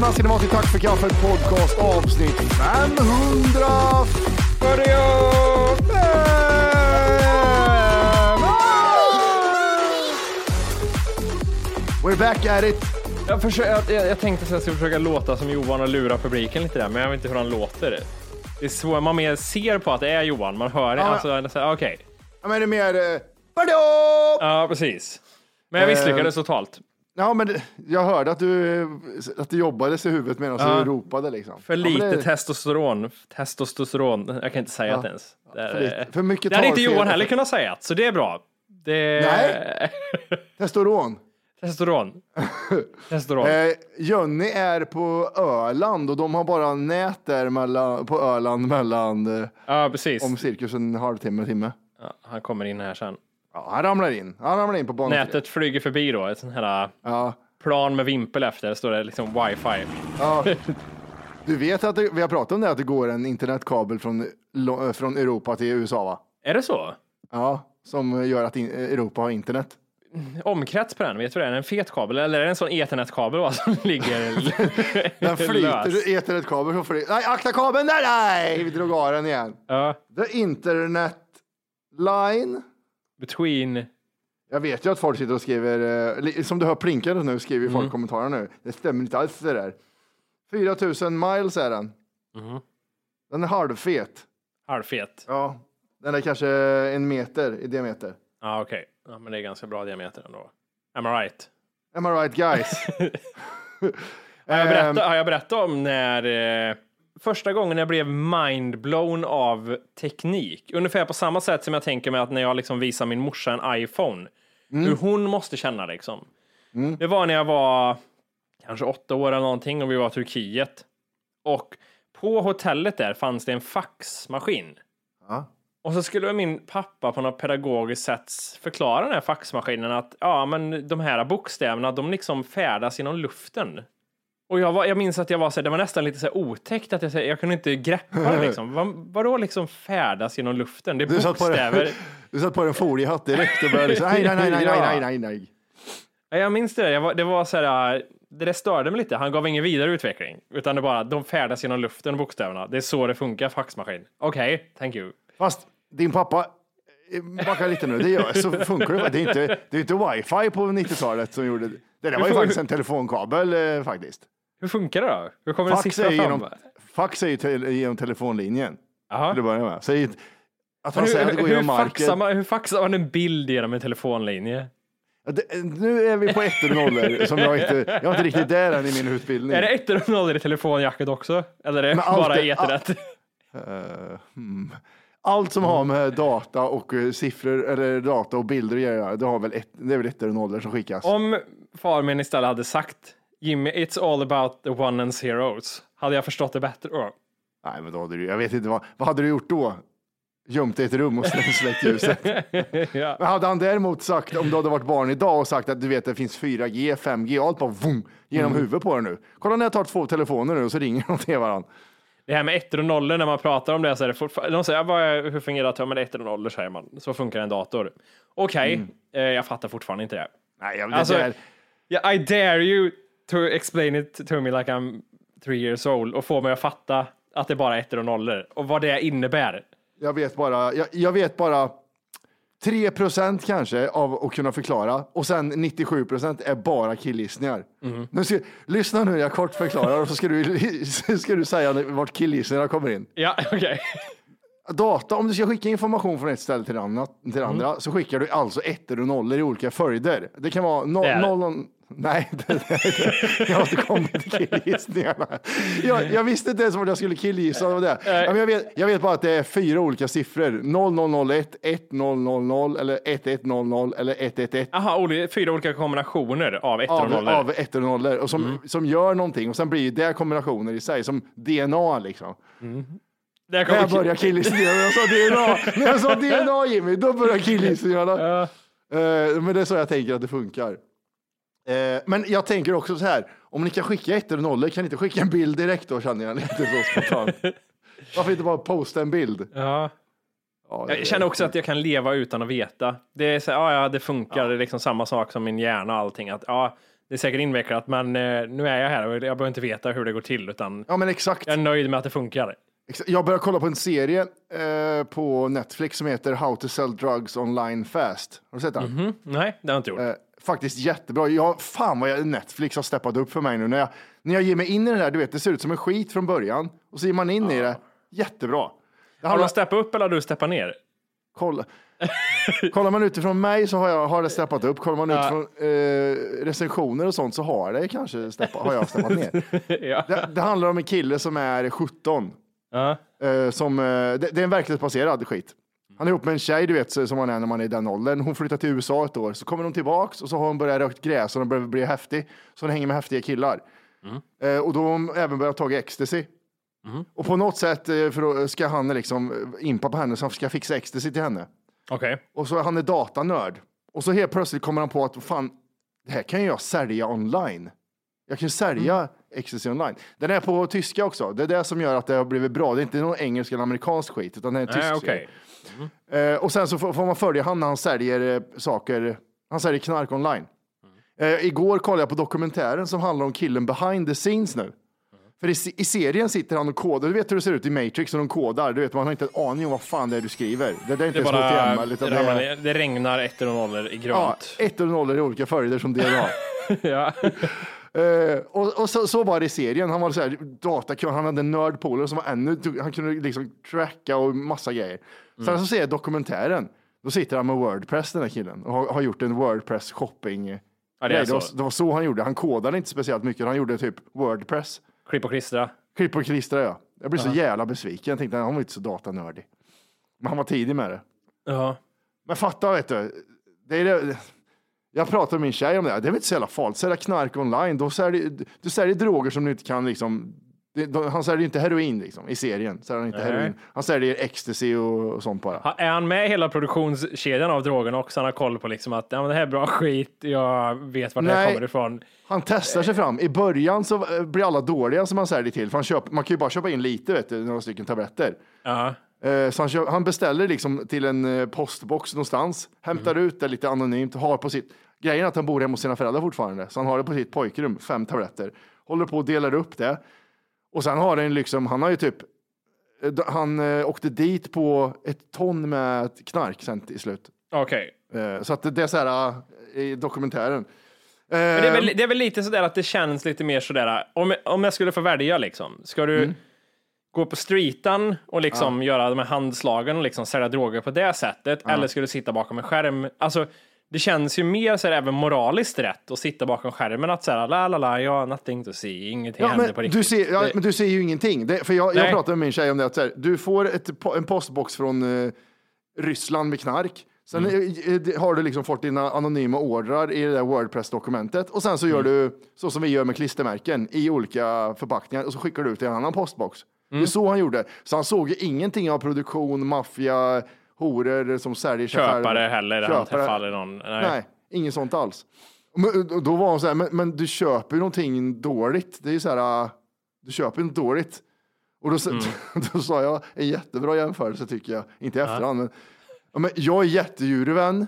Ska ni vara till Tack för kaffet podcast avsnitt 545. We're back at it. Jag, försöker, jag, jag tänkte att jag skulle försöka låta som Johan och lura publiken lite där, men jag vet inte hur han låter. Det är svårt, man mer ser på att det är Johan, man hör det. Ja, Alltså, Okej, Ja, men det är mer... eh, ja precis. Men jag Eh, misslyckades totalt. Ja, men det- jag hörde att du, att du jobbades i huvudet medan Ja. du ropade liksom. För Ja, lite det- testosteron. Testosteron. Jag kan inte säga Ja. det ens. Det, För är- lite- för mycket det hade inte. Johan heller kunnat säga, så det är bra. Det... Nej. Testosteron. Testosteron. Testosteron. Eh, Jönny är på Öland och de har bara nät där mellan, på Öland mellan eh, ja, precis. om cirkus en halvtimme, timme. Ja, han kommer in här sen. Ja, han ramlar in. Han ramlar in på banan. Nätet flyger förbi då, ett sånt här Ja, plan med vimpel efter, står det liksom wifi. ja. Du vet att det, vi har pratat om det, att det går en internetkabel från, eh, från Europa till USA va? Är det så? Ja, som gör att in, Europa har internet. Omkrets på den, vet du det? Är det en fet kabel eller är det en sån ethernetkabel va, som ligger Den flyter, ethernetkabel som flyter. Nej, akta kabeln! Nej, nej! Vi drog av den igen. Ja, The internet line. Between... Jag vet ju att folk sitter och skriver, eh, som du hör plinkandet nu, skriver ju folk Mm. kommentarer nu. Det stämmer inte alls det där. 4000 miles är den. Mhm. Den är halvfet. Halvfet. Ja, den är kanske en meter i diameter. Ja, okej. Ja, men det är ganska bra diameter ändå. Am I right? Am I right guys? Har jag, berättat, har jag berättat om när eh, första gången jag blev mindblown av teknik? Ungefär på samma sätt som jag tänker mig att när jag liksom visar min morsa en iPhone, hur hon måste känna liksom. Det var när jag var kanske åtta år eller någonting och vi var i Turkiet. Och på hotellet där fanns det en faxmaskin. Ja. Och så skulle min pappa på något pedagogiskt sätt förklara den här faxmaskinen att ja, men de här bokstäverna, de liksom färdas genom luften. Och jag, var, jag minns att jag var så här, det var nästan lite så här otäckt att jag, här, jag kunde inte greppa det liksom. Vad, vadå liksom färdas genom luften? Det är du bokstäver. Satt du satt på en foliehatt direkt och började liksom, nej, nej, nej, nej, nej, nej, nej. Ja, jag minns det. Jag var, det var så här, det där störde mig lite. Han gav ingen vidare utveckling, utan det bara, de färdas genom luften, bokstäverna. Det är så det funkar, faxmaskin. Okej, okay, thank you. Fast din pappa, eh, backa lite nu, det gör, så funkar det. Det är inte, det är inte wifi på 90-talet som gjorde det. Det där var ju faktiskt en telefonkabel eh, faktiskt. Hur funkar det då? Hur kommer Fax siffra är, fram? genom, fax ju te, genom telefonlinjen. Jaha. Till att börja med. I- Att han Hur, säger att det går genom faxar marken. man, hur faxar man en bild genom en telefonlinje? Det- Nu är vi på ettor och nollor som jag inte, jag är inte riktigt där än i min utbildning. Är det ettor och nollor i telefonjacket också? Eller är det bara ethernet? Eh, hmm. Allt som har med data och eh, siffror eller data och bilder att göra, det, har väl ett, det är väl ettor och nollor som skickas. Om far min istället hade sagt Jimmy, it's all about the one and zeros. Hade jag förstått det bättre då? Nej, men då hade du, jag vet inte vad, vad hade du gjort då? Gömt dig i ett rum och släckt ljuset. ja. Men hade han däremot sagt, om du hade varit barn idag och sagt att du vet det finns 4G, 5G, allt bara vum, genom Mm. huvudet på dig nu. Kolla när jag tar två telefoner nu och så ringer de till varandra. Det här med ettor och nollor, när man pratar om det så är det fortfarande, de säger, "Vad är- hur fungerar det? Ja, men ettor och nollor säger man. Så funkar en dator. Okej, eh, jag fattar fortfarande inte det. Nej, jag, det Alltså, där, Yeah, I dare you to explain it to me like I'm three years old och få mig att fatta att det bara är ettor och nollor och vad det innebär. jag vet bara, jag, jag vet bara 3 procent kanske av att kunna förklara och sen 97 procent är bara killgissningar. Mhm. Nu ska, lyssna nu, jag kort förklarar och så ska du, ska du säga vart killgissningarna kommer in. Ja, okej. Data, om du ska skicka information från ett ställe till andra, till Mm. andra så skickar du alltså ettor och nollor i olika följder. Det kan vara no, noll, Nej, det, det, jag måste komma till killgissningarna. Jag, jag visste inte ens vad jag skulle killgissa. det. Men jag, vet, jag vet bara att det är fyra olika siffror. 0001, 1000 eller 1100 eller 111. Aha, fyra olika kombinationer av ettor och nollor. av ettor och nollor och som, som gör någonting och sen blir det kombinationer i sig som DNA liksom. Där När jag börjar killgissningarna, jag sa DNA, när jag sa DNA Jimmy, då börjar killgissningarna. Ja. Eh, men det är så jag tänker att det funkar. Eh, men jag tänker också så här, om ni kan skicka ettor och nollor, kan ni inte skicka en bild direkt då känner jag lite så spontant. Varför inte bara posta en bild? Ja. Ja, det- Jag känner också att jag kan leva utan att veta. Det är så, ja, ja, det funkar. Det är liksom samma sak som min hjärna och allting. Att, ja, det är säkert invecklat, men eh, nu är jag här och jag behöver inte veta hur det går till, utan Ja men exakt. jag är nöjd med att det funkar. Jag börjar kolla på en serie eh, på Netflix som heter How to sell drugs online fast. Har du sett den? Mhm. Nej, det har jag inte gjort. Eh, faktiskt jättebra. Jag, fan vad jag, Netflix har steppat upp för mig nu. När jag, när jag ger mig in i det där, du vet, det ser ut som en skit från början. Och så ger man in i det. Jättebra. Det Har de steppat upp eller har du steppat ner? kolla. Kollar man utifrån mig så har, jag, har det steppat upp. Kollar man utifrån eh, recensioner och sånt så har det kanske steppat, har jag steppat ner. ja. Det, det handlar om en kille som är 17. Ja. Eh, som, eh, det, det är en verklighetsbaserad skit. Han är ihop med en tjej, du vet, som man är när man är i den åldern. Hon flyttar till USA ett år, så kommer hon tillbaks och så har hon börjat rökt gräs och hon börjar bli häftig. Så hon hänger med häftiga killar. Eh, och då har hon även börjat ta ecstasy. Och på något sätt eh, för ska han liksom impa på henne så han ska fixa ecstasy till henne. Okej. Och så han är datanörd. Och så helt plötsligt kommer han på att fan, det här kan jag sälja online. Jag kan sälja Mm. ecstasy online. Den är på tyska också. Det är det som gör att det har blivit bra. Det är inte någon engelsk eller amerikansk skit, utan det är en tysk Nej, serie. Eh, och sen så får, man följa han när han säljer eh, saker. Han säljer knark online. Mm. Igår kollade jag på dokumentären som handlar om killen behind the scenes nu. För i, i serien sitter han och kodar. Du vet hur det ser ut i Matrix när de kodar. Du vet, man har inte en aning om vad fan det är du skriver. Det, det är inte Det, bara. Utan det, är, det regnar ettor och nollor i ja, grönt. ett och nollor i olika följder som DNA. Ja. Eh, och och så, så var det i serien. Han var så här, datakund, han hade en nördpolare som var ännu, han kunde liksom tracka och massa grejer. Sen så ser jag dokumentären. Då sitter han med Wordpress den här killen och har, har gjort en Wordpress shopping. Ja, det är det, var, så. det var så han gjorde. Han kodade inte speciellt mycket. Han gjorde typ Wordpress. Klipp och klistra. Klipp och klistra ja. Jag blev så jävla besviken. Jag tänkte han var inte så datanördig. Men han var tidig med det. Ja. Men fatta vet du. Det är det. Jag pratade med min tjej om det. här. Det är väl inte så jävla farligt. Sälja knark online. Då säljer, du säljer droger som du inte kan liksom. Han säljer inte heroin liksom, i serien. Säljer han, inte Nej. heroin. han säljer ecstasy och, och sånt bara. Är han med i hela produktionskedjan av drogerna också? Han har koll på liksom att ja, men det här är bra skit, jag vet vart det här kommer ifrån. Han testar sig fram. I början så eh, blir alla dåliga som han säljer till. För han köper, man kan ju bara köpa in lite, vet du, några stycken tabletter. Ja. Eh, Så han, kö- han beställer liksom till en eh, postbox någonstans, hämtar ut det lite anonymt, har på sitt... Grejen är att han bor hemma hos sina föräldrar fortfarande, så han har det på sitt pojkrum, fem tabletter. Håller på och delar upp det. Och sen har han liksom, han har ju typ, eh, han eh, åkte dit på ett ton med knark sen till slut. Okej. Eh, Så att det, är så här i dokumentären. Men det, är väl, det är väl lite sådär att det känns lite mer sådär, om, om jag skulle få välja liksom, ska du, Mm. gå på streetan och liksom göra de här handslagen och liksom sälja droger på det sättet? Eller ska du sitta bakom en skärm? Alltså, det känns ju mer så här, även moraliskt rätt att sitta bakom skärmen att säga la la la, ja, nothing to see, ingenting Ja, händer men, på riktigt. du ser, ja, Det- men du ser ju ingenting. Det, för jag, jag pratade med min tjej om det, att så här, du får ett, en postbox från eh, Ryssland med knark. Sen Mm. eh, eh, har du liksom fått dina anonyma ordrar i det där Wordpress-dokumentet och sen så gör Mm. du så som vi gör med klistermärken i olika förpackningar och så skickar du ut i en annan postbox. Det Mm. är så han gjorde. Så han såg ju ingenting av produktion, maffia, horor som säljer. Köpare heller, han Köpare. träffade aldrig någon. Nej. Nej, inget sånt alls. Men, och då var hon så här, men, men du köper ju någonting dåligt. Det är ju så här, äh, du köper inte dåligt. Och då, sa- Mm. då sa jag en jättebra jämförelse tycker jag, inte i efterhand. Men, ja, men jag är jättedjurvän,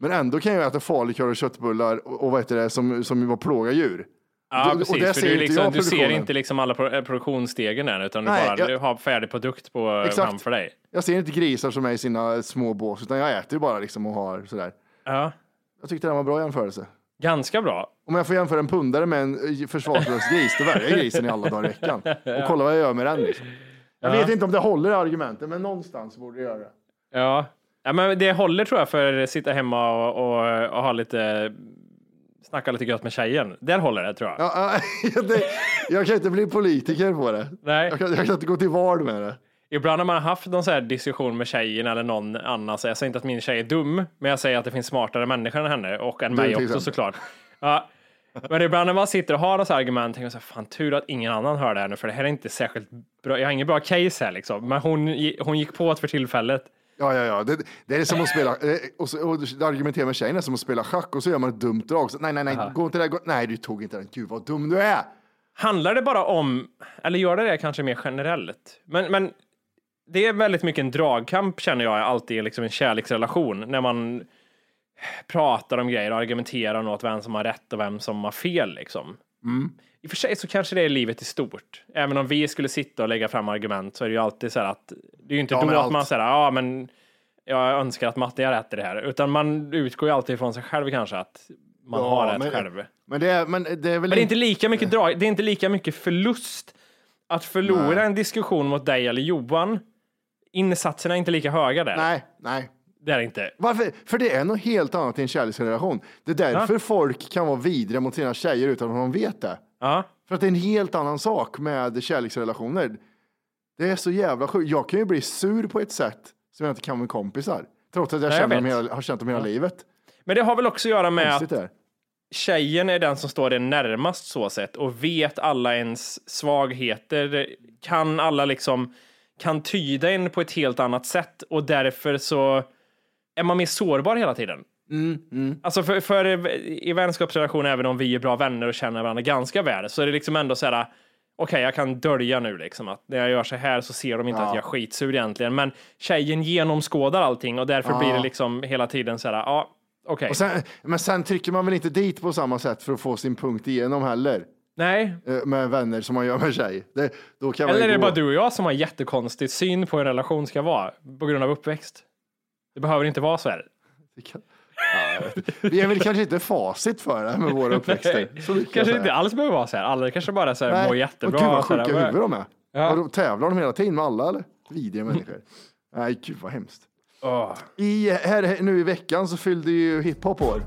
men ändå kan jag äta falukorv och köttbullar och, och vad heter det, som, som var plåga djur. Ja, Och- och precis. det för ser du, liksom, du ser inte liksom alla eh, produktionsstegen än, utan Nej, du bara jag- du har färdig produkt på, Exakt. framför dig. Jag ser inte grisar som är i sina små bås, utan jag äter ju bara liksom och har sådär. Ja, Jag tyckte det var en bra jämförelse. ganska bra. Om jag får jämföra en pundare med en eh, försvarslös gris, då väljer jag grisen i alla dagar i veckan. Och kolla vad jag gör med den. Liksom. Jag Ja. vet inte om det håller i argumenten, men någonstans borde det göra det. Ja. ja, men det håller tror jag för att sitta hemma och, och, och ha lite, snacka lite gött med tjejen. Där håller det tror jag. Ja, ja, det, jag kan inte bli politiker på det. Nej. Jag kan, jag kan inte gå till val med det. Ibland när man har haft någon så här diskussion med tjejen eller någon annan, så jag säger inte att min tjej är dum, men jag säger att det finns smartare människor än henne och än Du, mig också exempel. såklart. Ja. Men ibland när man sitter och har något argument, tänker man så här, fan tur att ingen annan hör det här nu, för det här är inte särskilt bra. Jag har ingen bra case här liksom, men hon, hon gick på det för tillfället. Ja, ja, ja. Det, det är som att spela, eh, och, så, och argumentera med tjejen är som att spela schack och så gör man ett dumt drag. Så, nej, nej, nej, gå inte där. Gå, nej, du tog inte den. Gud vad dum du är. Handlar det bara om, eller gör det det kanske mer generellt? Men, men det är väldigt mycket en dragkamp känner jag alltid i liksom en kärleksrelation när man pratar om grejer och argumenterar om något, vem som har rätt och vem som har fel liksom. I och för sig så kanske det är livet i stort. Även om vi skulle sitta och lägga fram argument så är det ju alltid så här att det är ju inte Ja, då att allt- man säger ja men jag önskar att Matte har rätt i det här, utan man utgår ju alltid från sig själv kanske att man Ja, har rätt men- själv. Men det är, men det är väl Men det är inte lika mycket drag, det är inte lika mycket förlust att förlora Nej. en diskussion mot dig eller Johan. Insatserna är inte lika höga där. Nej, nej. Det är det inte. Varför? För det är något helt annat i en kärleksrelation. Det är därför folk kan vara vidriga mot sina tjejer utan att de vet det. Ja. För att det är en helt annan sak med kärleksrelationer. Det är så jävla sjukt. Jag kan ju bli sur på ett sätt som jag inte kan med kompisar. Trots att jag, Nej, jag känner dem vet. hela, har känt dem hela livet. Men det har väl också att göra med Konstigt att tjejen är den som står det närmast så sett och vet alla ens svagheter, kan alla liksom, kan tyda en på ett helt annat sätt och därför så är man mer sårbar hela tiden. Alltså för, för i vänskapsrelationer, även om vi är bra vänner och känner varandra ganska väl, så är det liksom ändå så här, okej, jag kan dölja nu liksom att när jag gör så här så ser de inte att jag är skitsur egentligen, men tjejen genomskådar allting och därför blir det liksom hela tiden så här, ja, okej. Sen, men sen trycker man väl inte dit på samma sätt för att få sin punkt igenom heller. Nej, eh, Med vänner som man gör med tjej. Det, Eller är det gå- bara du och jag som har jättekonstig syn på hur en relation ska vara på grund av uppväxt? Det behöver inte vara så här. Ja. Vi är väl kanske inte facit för det med våra uppväxter. Så mycket kanske inte alls behöver vara så här. Alla kanske bara så här, Nej. mår jättebra. Och gud vad sjuka "Vad- huvuden de är. Ja. Och då tävlar de hela tiden med alla eller? Vidriga människor. Nej, gud vad hemskt. Åh. I, här, nu i veckan så fyllde ju hiphop år.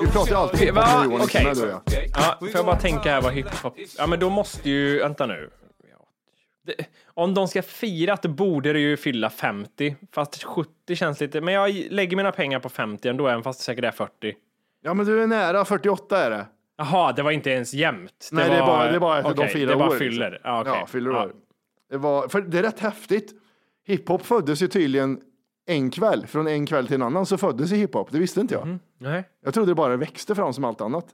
Vi pratar ju alltid hiphop med Johan Okej. okay. Ja, får jag bara tänka här vad hiphop... Ja, men då måste ju... Vänta nu. Det, om de ska fira det borde det ju fylla 50. Fast 70 känns lite... Men jag lägger mina pengar på 50 ändå, även fast det säkert är 40. Ja men du är nära, 48 är det. Jaha, det var inte ens jämnt. Nej det är bara, det är bara att de okej, firar Det bara år. fyller. liksom. Ja, okej. Ja, fyller Ja. år. Det, var, för det är rätt häftigt. Hiphop föddes ju tydligen en kväll. Från en kväll till en annan så föddes ju hiphop. Det visste inte jag. Mhm. Nej. Jag trodde det bara växte fram som allt annat.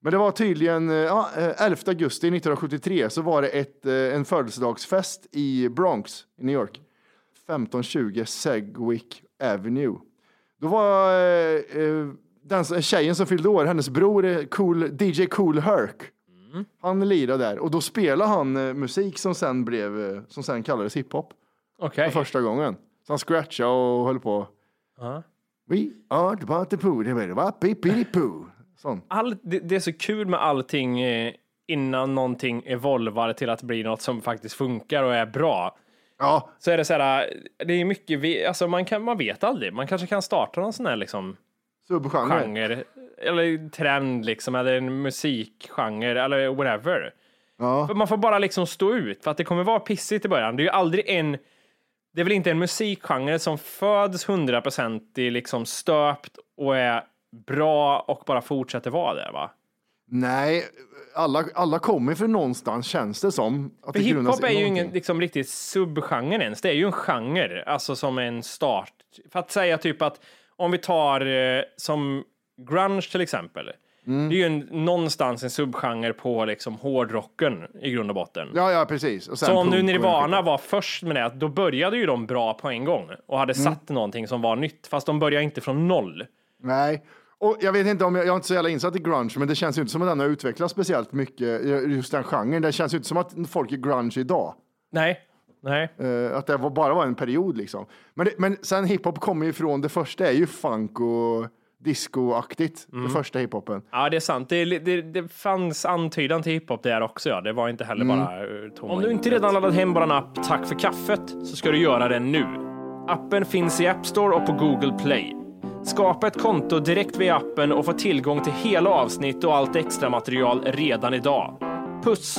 Men det var tydligen, eh, ja, eh, 11 augusti 1973 så var det ett, eh, en födelsedagsfest i Bronx i New York. 1520 Segwick Avenue. Då var eh, eh, den tjejen som fyllde år, hennes bror, eh, cool, DJ Cool Herc. Han lirade där och då spelade han eh, musik som sen, blev, eh, som sen kallades hiphop Okej. för första gången. Så han scratchade och höll på. Ja. We are the party poo, det var poo. Sån. all, det, det är så kul med allting eh, innan någonting evolvar till att bli något som faktiskt funkar och är bra. Ja, Så är det så här, det är mycket, vi- alltså man, kan, man vet aldrig. Man kanske kan starta någon sån här liksom subgenre. genre, eller trend liksom, eller en musikgenre, eller whatever. Ja. För man får bara liksom stå ut, för att det kommer vara pissigt i början. Det är ju aldrig en, det är väl inte en musikgenre som föds 100% liksom stöpt och är bra och bara fortsätter vara det va? Nej, alla, alla kommer för någonstans känns det som. Att För hiphop är ju ingen liksom, riktigt subgenre ens. Det är ju en genre, alltså som en start. För att säga typ att om vi tar eh, som grunge till exempel. Mm. Det är ju en, någonstans en subgenre på liksom hårdrocken i grund och botten. Ja, ja, precis. Och sen Så om nu Nirvana var först med det, då började ju de bra på en gång och hade Mm. satt någonting som var nytt, fast de började inte från noll. Nej, och jag vet inte om jag, jag är inte så jävla insatt i grunge, men det känns ju inte som att den har utvecklats speciellt mycket, just den genren. Det känns ju inte som att folk är grunge idag. Nej, nej. Eh, att det var, bara var en period liksom. Men, det, men sen hiphop kommer ju från, det första är ju funk och discoaktigt, Mm. det första hiphopen. Ja, det är sant. Det, det, det fanns antydan till hiphop där också. Ja. Det var inte heller bara uh, tomma Om du inte redan laddat hem vår app Tack för kaffet så ska du göra det nu. Appen finns i App Store och på Google Play. Skapa ett konto direkt via appen och få tillgång till hela avsnitt och allt extra material redan idag. Puss!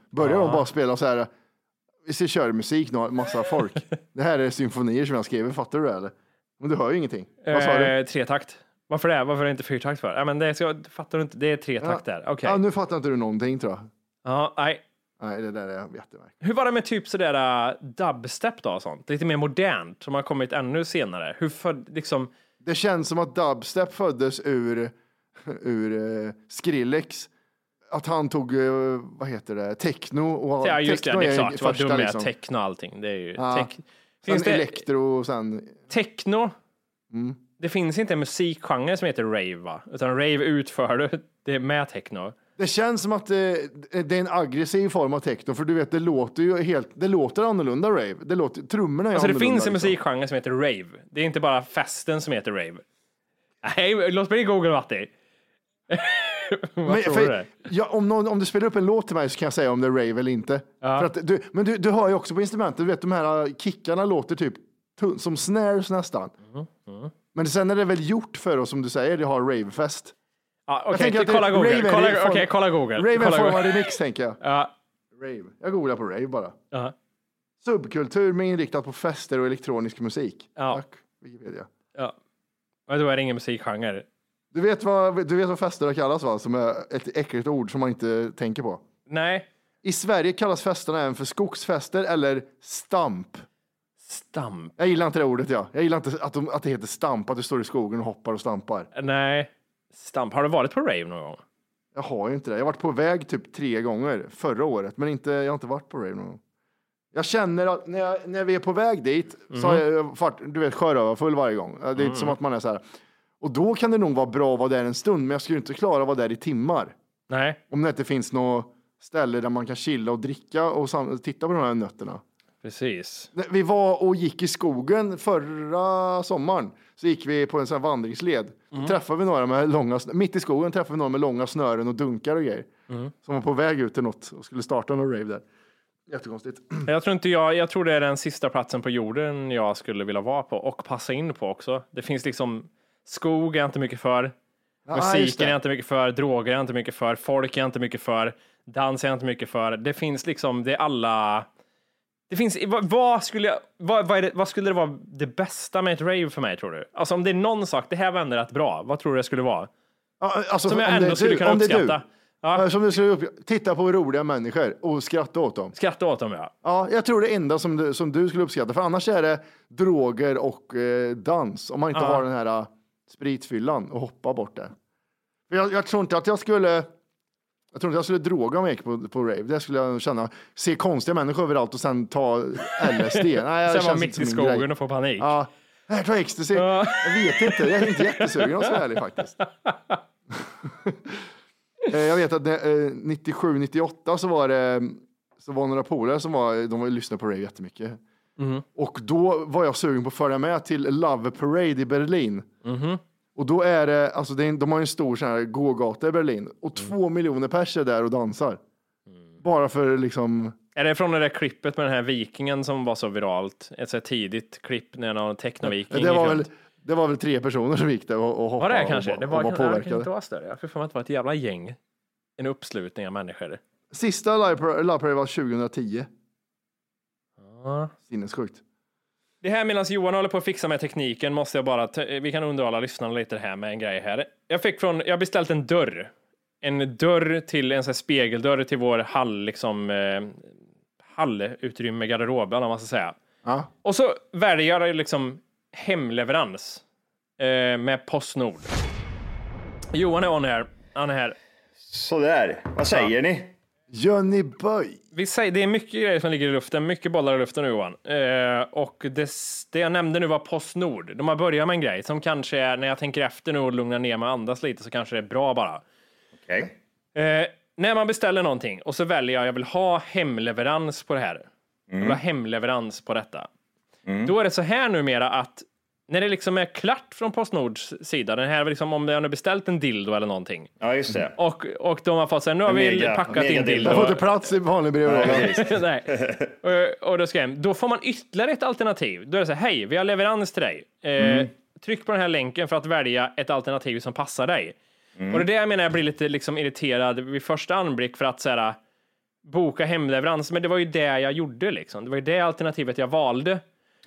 Började de bara spela så här, vi ska köra musik, nå- massa folk. det här är symfonier som jag skriver, fattar du det eller? Men du hör ju ingenting. Vad sa du? Eh, tretakt. Varför det? Varför är det inte fyrtakt för? Ja, men det ska, fattar du inte? Det är tretakt där. Okej. Ja, nu fattar inte du någonting tror jag. Ja, nej. Nej, det där är jättemärkligt. Hur var det med typ sådär uh, dubstep då och sånt? Lite mer modernt som har kommit ännu senare. Hur för, liksom, Det känns som att dubstep föddes ur, ur uh, Skrillex. Att han tog, eh, vad heter det, techno. Och ja just det, techno det är ju klart, vad dum är. liksom. Techno och allting. Det är ju Ja. tech, Sen finns det, elektro och sen, techno, Mm. det finns inte en musikgenre som heter rave va? Utan rave utför du det med techno. det känns som att det, det är en aggressiv form av techno, för du vet, det låter ju helt, det låter annorlunda rave. Det låter, trummorna är Alltså det annorlunda. finns en liksom. musikgenre som heter rave. Det är inte bara festen som heter rave. Nej, låt mig googla Matti. Vad Men, tror för, du? ja, om, någon, om du spelar upp en låt till mig så kan jag säga om det är rave eller inte. För att du, men du, du hör ju också på instrumentet, du vet de här uh, kickarna låter typ som snares nästan. Mm, Men sen är det väl gjort för oss, som du säger, det har ravefest. Ja, Jag Okej, att det- kolla Google. Kolla, okej, kolla Google. Rave kolla form av remix tänker jag. Ja, Rave. Jag googlar på rave bara. ja, Subkultur med inriktat på fester och elektronisk musik. Ja. Tack, Wikipedia. ja. Men då är det ingen musikgenre. Du vet, vad, du vet vad fester kallas va? Som är ett äckligt ord som man inte tänker på. Nej, I Sverige kallas festerna även för skogsfester eller stamp. stamp. Jag gillar inte det ordet ja. Jag gillar inte att, de, att det heter stamp, att du står i skogen och hoppar och stampar. Nej, stamp. Har du varit på rave någon gång? Jag har ju inte det. Jag har varit på väg typ tre gånger förra året, men inte, jag har inte varit på rave någon gång. Jag känner att när, jag, när vi är på väg dit så har jag varit, du vet, sjörövarfull varje gång. Det är inte som att man är så här. Och då kan det nog vara bra att vara där en stund, men jag skulle inte klara att vara där i timmar. Nej, Om det inte finns något ställe där man kan chilla och dricka och titta på de här nötterna. precis. Vi var och gick i skogen förra sommaren. Så gick vi på en sån vandringsled. Mm. Träffade vi några med långa, mitt i skogen träffade vi några med långa snören och dunkar och grejer. Mm. Som var på väg ut till något och skulle starta någon rave där. Jättekonstigt. Jag tror inte jag, jag tror det är den sista platsen på jorden jag skulle vilja vara på och passa in på också. Det finns liksom skog är jag inte mycket för. Just Musiken är jag inte mycket för, droger är jag inte mycket för, folk är jag inte mycket för, dans är jag inte mycket för. Det finns liksom, det är alla, Det finns, vad, vad skulle jag, vad, vad, det, vad skulle det vara det bästa med ett rave för mig tror du? Alltså om det är någon sak, det här var ändå rätt bra, vad tror du det skulle vara? Ja, alltså, Som jag ändå är skulle du- kunna är du. uppskatta. Ja. Som du skulle upp, titta på roliga människor och skratta åt dem. Skratta åt dem ja. Ja, jag tror det enda som du, som du skulle uppskatta, för annars är det droger och eh, dans. Om man inte Ja. har den här spritfyllan och hoppa bort det. För jag, jag tror inte att jag skulle, jag tror inte jag skulle droga gick på, på rave. Det skulle jag känna, se konstiga människor överallt och sen ta LSD. Nej, Sen var känns mitt i skogen och få panik. Ja, här, ta ecstasy. Ja. Jag vet inte, jag är inte jättesugen om jag vara ärlig faktiskt. Eh, Jag vet att det, eh, 97, 98 så var det så var några polare som var, de var lyssnade på rave jättemycket. Mhm. Och då var jag sugen på att följa med till Love Parade i Berlin. Mhm. Och då är det, alltså det är, de har ju en stor sån här gågata i Berlin och Mm. två miljoner pers är där och dansar. Bara för liksom, Är det från det där klippet med den här vikingen som var så viralt? Ett så här tidigt klipp när någon technoviking det var, väl, det var väl tre personer som gick där och, och Var hoppade det kanske? och, Det var, och var det påverkade. inte var större. Jag för mig att det var ett jävla gäng. En uppslutning av människor. Sista Live Love Parade var 2010. Ja. Sinnessjukt. Det här medan Johan håller på att fixa med tekniken måste jag bara, vi kan underhålla lyssnarna lite här med en grej här. Jag fick från, jag har beställt en dörr. En dörr till, en sån här spegeldörr till vår hall, liksom, eh, hallutrymme, garderob, eller vad man ska säga. Ja. Och så väljer jag liksom hemleverans eh, med Postnord. Johan är on här. Han är här. Sådär, vad säger ni? Johnny Boy. Vi säger, det är mycket grejer som ligger i luften, mycket bollar i luften nu Johan. Eh, och det, det jag nämnde nu var Postnord. De har börjat med en grej som kanske är, när jag tänker efter nu och lugnar ner mig och andas lite, så kanske det är bra bara. Okej. Eh, när man beställer någonting och så väljer jag, jag vill ha hemleverans på det här. Jag vill ha hemleverans på detta. Då är det så här numera att när det liksom är klart från Postnords sida, den här liksom om de har beställt en dildo eller någonting. Ja, just det. Och, och de har fått säga, nu har vi Mega- packat mega in dildo. dildo. Jag får inte plats i vanlig brevlåda. Nej. Och, och då ska jag. Då får man ytterligare ett alternativ. Då är det så här, hej, vi har leverans till dig. Eh, Tryck på den här länken för att välja ett alternativ som passar dig. Och det är det jag menar, jag blir lite liksom irriterad vid första anblick för att så här, boka hemleverans. Men det var ju det jag gjorde liksom. Det var ju det alternativet jag valde.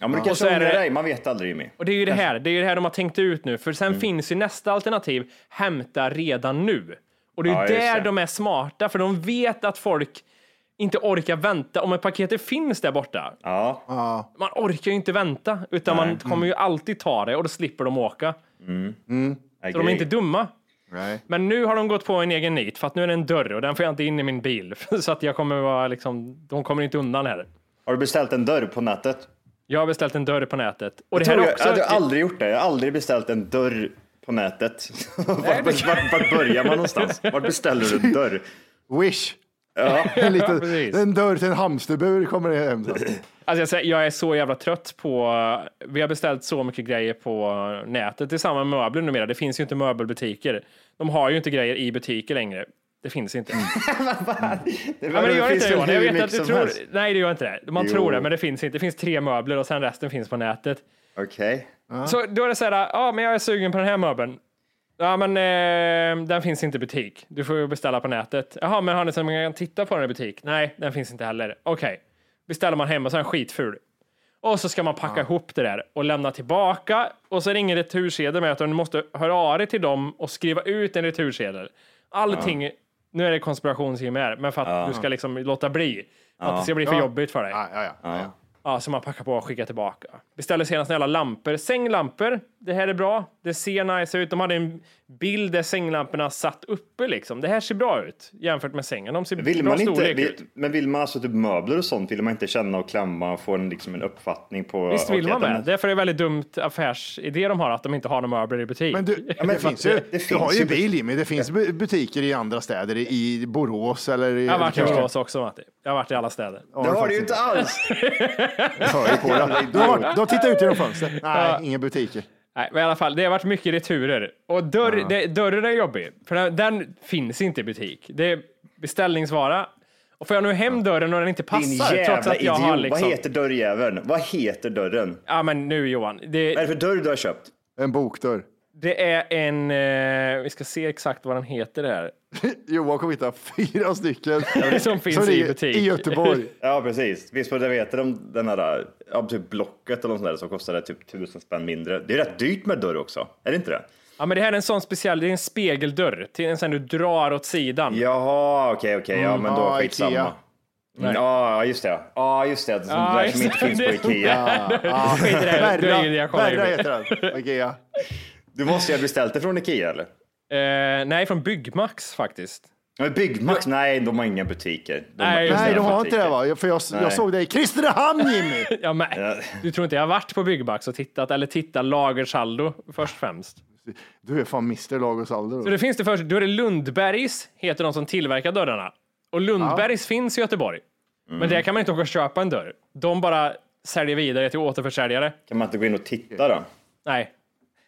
Ja, men du Och kanske så är ångrar det- dig, man vet aldrig Jimmy. Och det är ju det här, det är ju det här de har tänkt ut nu. För sen finns ju nästa alternativ, hämta redan nu. Och det är ju Ja, där de är smarta, för de vet att folk inte orkar vänta. Om ett paket finns där borta, Ja, man orkar ju inte vänta, utan man kommer ju alltid ta det och då slipper de åka. Så de är inte dumma. Nej. Men nu har de gått på en egen nit, för att nu är det en dörr och den får jag inte in i min bil. Så att jag kommer vara liksom, de kommer inte undan här. Har du beställt en dörr på nätet? Jag har beställt en dörr på nätet. Och det Jag, här jag, också... jag hade aldrig gjort det. Jag har aldrig beställt en dörr på nätet. vart, vart, vart börjar man någonstans? Vart beställer du en dörr? Wish. Ja. En, liten, precis. en dörr till en hamsterbur kommer det hem. Alltså jag, säger, jag är så jävla trött på, vi har beställt så mycket grejer på nätet. Det är samma med möbler numera. Det finns ju inte möbelbutiker. De har ju inte grejer i butiker längre. Det finns inte. Det, Ja, men det gör finns inte det ju Johan. Jag vet att du tror, helst. nej det gör inte det. Man Jo. tror det, men det finns inte. Det finns tre möbler och sen resten finns på nätet. Okej. Så då är det så här, ja men jag är sugen på den här möbeln. Ja men eh, den finns inte i butik. Du får ju beställa på nätet. Jaha, men har ni så man kan titta på den i butik? Nej, den finns inte heller. Okej, beställer man hem och så är den skitful. Och så ska man packa ihop det där och lämna tillbaka. Och så är det ingen retursedel med utan du måste höra av dig till dem och skriva ut en retursedel. Allting, nu är det konspirationsteam här, men för att du ska liksom låta bli. Att det ska bli för Ja. jobbigt för dig. Ja, ja, ja. Ja. Ja, som man packar på och skickar tillbaka. Beställde senast några lampor. Sänglampor. Det här är bra. Det ser nice ut. De hade en bild där sänglamporna satt uppe liksom. Det här ser bra ut jämfört med sängen. De ser Vill bra man inte, storlek vill, ut. men vill man alltså typ möbler och sånt, vill man inte känna och klämma och få en, liksom en uppfattning på... Visst vill man med. Därför är det väldigt dumt affärsidé de har att de inte har några möbler i butik. Men du, men det finns ju, det- det du har finns ju bil Jimmy, det finns bu- butiker i andra städer, i- Borås eller i... jag har varit i Borås också Matti. Jag har varit i alla städer. Ja, Det har du faktiskt ju inte alls! Jag hör ju på det. Du har, du har tittat ut genom fönstret. Nej, inga butiker. Nej, men i alla fall, det har varit mycket returer. Och dörr, det, dörren är jobbig, för den, den finns inte i butik. Det är beställningsvara. Och får jag nu hem dörren och den inte Din passar, trots jävla att jag idiot. har liksom... Vad heter dörrjäveln? Vad heter dörren? Ja, men nu Johan. Vad är Det, det för dörr du har köpt? En bokdörr. det är en, eh, vi ska se exakt vad den heter det här. Johan kommer hitta fyra stycken det som finns i butik. i Göteborg. Ja, precis. Visst vad det vet de den här, ja, typ Blocket eller något sånt där som kostade typ tusen spänn mindre. Det är rätt dyrt med dörr också. Är det inte det? Ja, men det här är en sån speciell, det är en spegeldörr till en sån du drar åt sidan. Jaha, okej, okej, ja, men då Ja, skitsamma. Ikea. Mm, Ja, just det. Ja, just det. Sånt Ja, där just som inte det. finns på Ikea. Skit i det, här. det är ingen idé Berra, jag kollar Berra in. heter den. Ikea. Du måste ju ha beställt det från Ikea eller? Eh, nej, från Byggmax faktiskt. Men Byggmax, nej, de har inga butiker. De Nej, har Nej, de har inte butiker. det va? För jag, jag såg dig i Kristinehamn Jimmy! Ja, men, Du tror inte jag har varit på Byggmax och tittat, eller tittat lagersaldo först främst? Du är fan Mr Lagos Alder. Så det finns det först, då är det Lundbergs, heter de som tillverkar dörrarna. Och Lundbergs finns i Göteborg. Men där kan man inte åka och köpa en dörr. De bara säljer vidare till återförsäljare. Kan man inte gå in och titta då? Nej,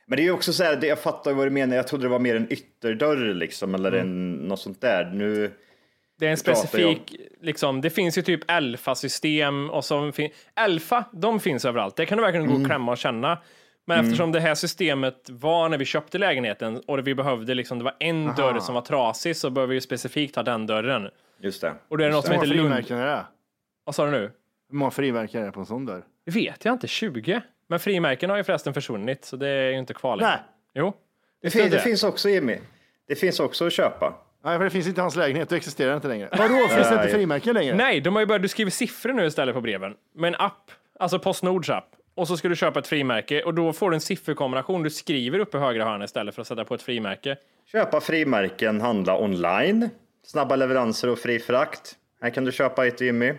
Men det är ju också så här, det- jag fattar vad du menar. Jag trodde det var mer en ytterdörr liksom, eller Mm. en, något sånt där. Nu, det är en specifik, liksom, det finns ju typ Elfa-system och så fin- Elfa, de finns överallt. Det kan du verkligen gå och klämma och känna. Men eftersom det här systemet var när vi köpte lägenheten och vi behövde liksom, det var en dörr som var trasig så behöver vi ju specifikt ha den dörren. just det. Och då är det något Hur som många heter Lund... frimärken är det? Vad sa du nu? Hur många frimärken är det på en sån dörr? Det vet jag inte, 20? Men frimärken har ju förresten försvunnit så det är ju inte kvar längre. Nej. Jo. Det, fin, det det. finns också Jimmy. Det finns också att köpa. Nej, för det finns inte i hans lägenhet. Det existerar inte längre. Vadå? Finns det inte frimärken längre? Nej, de har ju börjat, du skriver siffror nu istället på breven. Med en app, alltså Postnords app. Och så ska du köpa ett frimärke och då får du en sifferkombination du skriver upp i högra hörnet istället för att sätta på ett frimärke. Köpa frimärken, handla online. Snabba leveranser och fri frakt. Här kan du köpa ett Jimmy.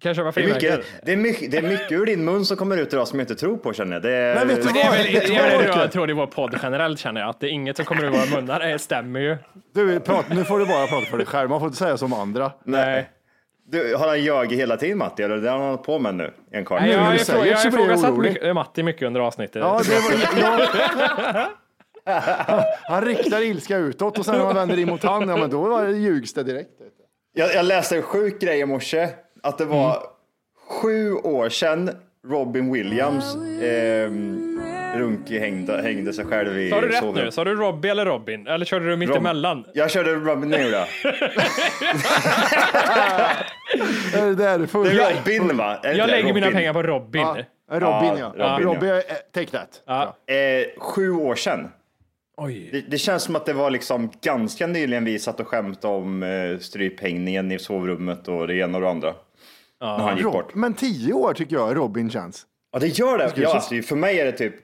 Kan jag köpa Det är, frimärken? mycket, det, är mycket, det är mycket ur din mun som kommer ut idag som jag inte tror på känner jag. Det är, Men vet du Det är väl, Vet du jag, jag, jag tror det är vår podd generellt känner jag, att det är inget som kommer ur våra munnar. Det stämmer ju. Du, prat, nu får du bara prata för dig själv. Man får inte säga som andra. Nej. Du, har han ljugit hela tiden Matti? Eller det har han hållit på med nu? En kvart? Nej, jag, jag, jag, jag, jag jag ifrågasatt mycket- Matti mycket under avsnittet. Ja, det var, ja. Han riktar ilska utåt och sen när man vänder in mot han, ja, men då det ljugs det direkt. Jag, jag läste en sjuk grej i morse. Att det var Mm. sju år sedan Robin Williams eh, Runke hängde, hängde sig själv i Sa du rätt sovrummet. nu? Sa du Robbie eller Robin? Eller körde du mitt Rob- emellan? Jag körde Robin nu då. Är det där? Full Det är Robin va? Är det Jag det? lägger mina Robin. pengar på Robin. Ja, Robin ja. Ja, Robin, Robin, ja. take that. Ja. Eh, sju år sedan. Oj. Det, det känns som att det var liksom ganska nyligen vi satt och skämtade om eh, stryphängningen i sovrummet och det ena och det andra. När han gick Rob, bort. men tio år tycker jag Robin känns. Ja, det gör det. Ja, så- alltså, för mig är det typ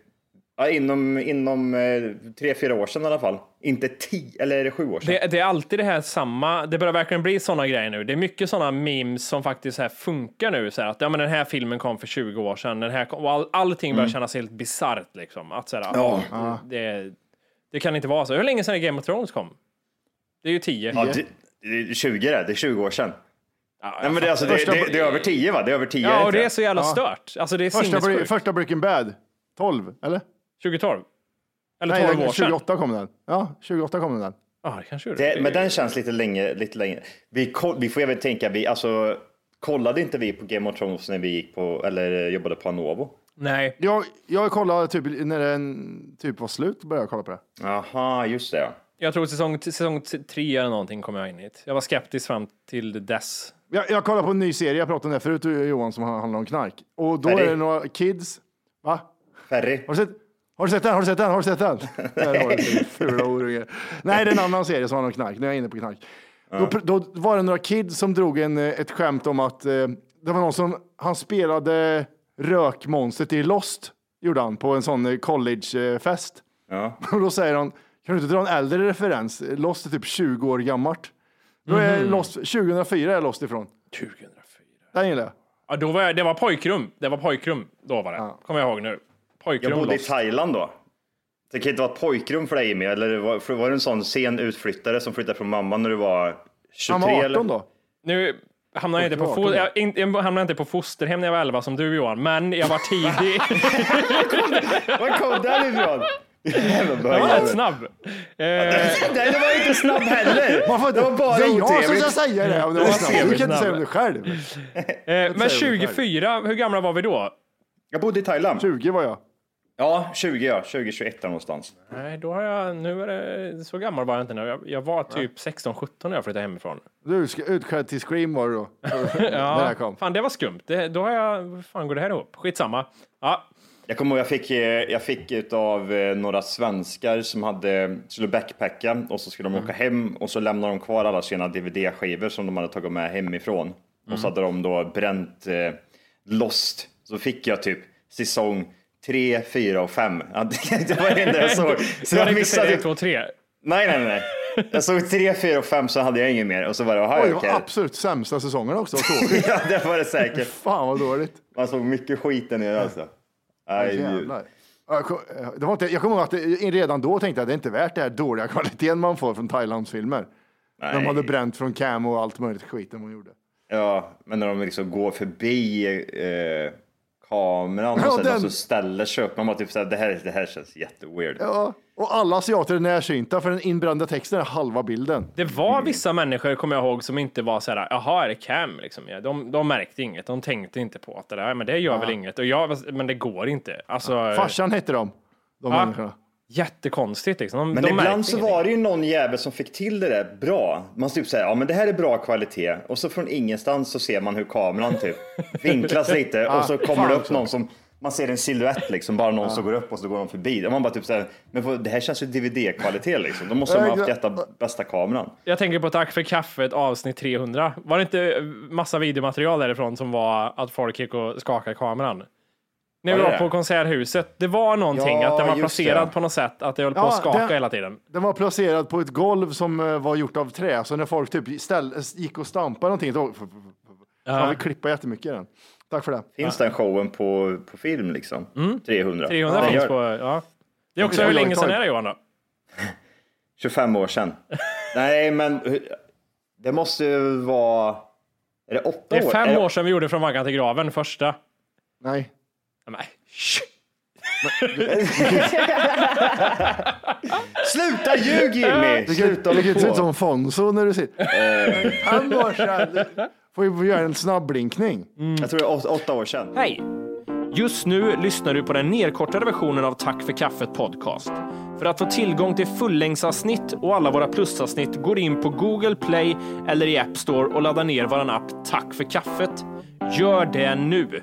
ja, inom, inom eh, tre, fyra år sedan i alla fall. Inte tio, eller är det sju år sedan? Det, det är alltid det här samma, det börjar verkligen bli sådana grejer nu. Det är mycket sådana memes som faktiskt så här funkar nu. Så här, att ja, men den här filmen kom för 20 år sedan, den här kom, och all, allting börjar kännas helt bisarrt. Liksom. Att, så här, Ja. ja, det, det kan inte vara så. Hur länge sedan Game of Thrones kom? Det är ju 10. Ja, det, det är 20 det, det är 20 år sedan. Ja, Nej, men det, är alltså, det, Första- det, det är över 10 va? Det är över 10 ja, och det är så jävla Ja. stört. Alltså det är Första, första Breaking Bad, 12, eller? 2012? Eller Nej, 12 den- år sedan? 28 kom den. Ja, 28 kom den. Ja, det det, Men den känns lite länge. Lite länge. Vi, vi får även tänka, vi, alltså, kollade inte vi på Game of Thrones när vi gick på, eller jobbade på Anovo? Nej, Jag, jag kollade typ när den typ var slut, började jag kolla på det. Jaha, just det. jag tror säsong, säsong tre eller någonting kom jag in i. Jag var skeptisk fram till dess. Jag, jag kollade på en ny serie, jag pratade om det förut Johan, som handlar om knark. Och då Ferry. är det några kids. Va? Ferry. Har du sett? Har du sett den? Har du sett den? Har du sett den? Där har du fula orunge. Nej, det är en annan serie som handlar om knark. Nu är jag inne på knark. Då, då var det några kids som drog en, eh, ett skämt om att eh, det var någon som, han spelade rökmonstret i Lost, gjorde han, på en sån eh, collegefest. Ja. Och då säger han, kan du inte dra en äldre referens? Lost är typ 20 år gammalt. Då är Lost, 2004 är jag Lost ifrån. 2004. Den gillar jag. Ja, då var jag, det var pojkrum. Det var pojkrum. Då var det. Kommer jag ihåg nu. Pojkrum Jag bodde i lost. Thailand då. Det kan inte vara ett pojkrum för dig Jimmy, eller var, var du en sån sen utflyttare som flyttade från mamma när du var 23? Han var 18 eller? då. Nu hamnade jag inte på, 18 fo- jag, in, jag hamnade inte på fosterhem när jag var 11 som du Johan, men jag var tidig. Var kom den ifrån? Jävla jag var rätt snabb. Eh, Nej, det var inte snabb heller. Man får Det var inte, bara det är jag som ska säga det. Om det var snabbt. Du kan inte säga om det själv. eh, men säger du 24, hur gamla var vi då? Jag bodde i Thailand. 20 var jag. Ja, 20 ja. 2021 någonstans. Nej, då har jag, nu är det, så gammal var jag inte nu. Jag, jag var typ 16-17 när jag flyttade hemifrån. Du ska utklädd till Scream var du då. när det Ja, kom. fan det var skumt. Det, då har jag, fan går det här ihop? Skitsamma. Ja, Jag kommer ihåg jag fick, eh, jag fick utav eh, några svenskar som hade, skulle backpacka och så skulle de åka hem och så lämnade de kvar alla sina DVD-skivor som de hade tagit med hemifrån. Och så hade de då bränt eh, Lost. Så fick jag typ säsong 3, 4 och 5. Ja, det, var det enda jag såg. Så jag missade typ, 2 och 3? nej, nej, nej. Jag såg 3, 4 och 5 så hade jag inget mer och så var det, aha, Oj, det var absolut sämsta säsongen också. Ja, det var det säkert. Fan vad dåligt. Man såg mycket skit där nere alltså. Nej, Jävlar. Kom- Det var inte, jag kommer ihåg att det, redan då tänkte jag att det är inte värt det här dåliga kvaliteten man får från Thailandsfilmer. nej. De hade bränt från cam och allt möjligt skit de gjorde. Ja, men när de liksom går förbi eh, kameran Ja, och sen den- så ställer sig upp. Man bara typ såhär, det här, det här känns jätteweird. Ja, och alla asiater är närsynta för den inbrända texten är halva bilden. Det var vissa människor, kommer jag ihåg, som inte var så här, jaha, är det cam? Liksom. Ja, De, de märkte inget, de tänkte inte på att det där, men det gör väl inget. Och jag, men det går inte. Alltså, Farsan hette de, de Ja. människorna. Jättekonstigt liksom. De, Men de ibland så var det ju någon jävel som fick till det där bra. Man typ säger, ja men det här är bra kvalitet. Och så från ingenstans så ser man hur kameran typ vinklas lite och så kommer det upp någon som man ser en silhuett liksom, bara någon som går upp och så går de förbi. Och man bara typ säger, men det här känns ju DVD-kvalitet liksom. Då måste de ha haft jätta bästa kameran. Jag tänker på Tack för kaffet avsnitt 300. Var det inte massa videomaterial därifrån som var att folk gick och skakade kameran? När vi Var på Konserthuset, det var någonting Ja, att den var placerad det. på något sätt, att det höll på Ja, att skaka det- hela tiden. Den var placerad på ett golv som eh, var gjort av trä, så när folk typ ställ, gick och stampade någonting, då man fick klippa jättemycket i den. Tack för det. Finns den showen på, på film liksom? 300? 300 Den finns på, ja. Det är också Ja, hur länge sedan är det Johan då? 25 år sedan. Nej, men det måste ju vara... Är det åtta Det är år? fem det- år sedan vi gjorde Från vaggan till graven, första. Nej. Nej. Sluta ljug Jimmy! Du kan, Sluta du kan inte se ut som Fonzo när du sitter. Fem år sedan. Får ju göra en snabbblinkning. Jag tror det är åt- åtta år sedan. Hej! Just nu lyssnar du på den nedkortade versionen av Tack för kaffet podcast. För att få tillgång till fullängdsavsnitt och alla våra plusavsnitt går in på Google Play eller i App Store och laddar ner vår app Tack för kaffet. Gör det nu!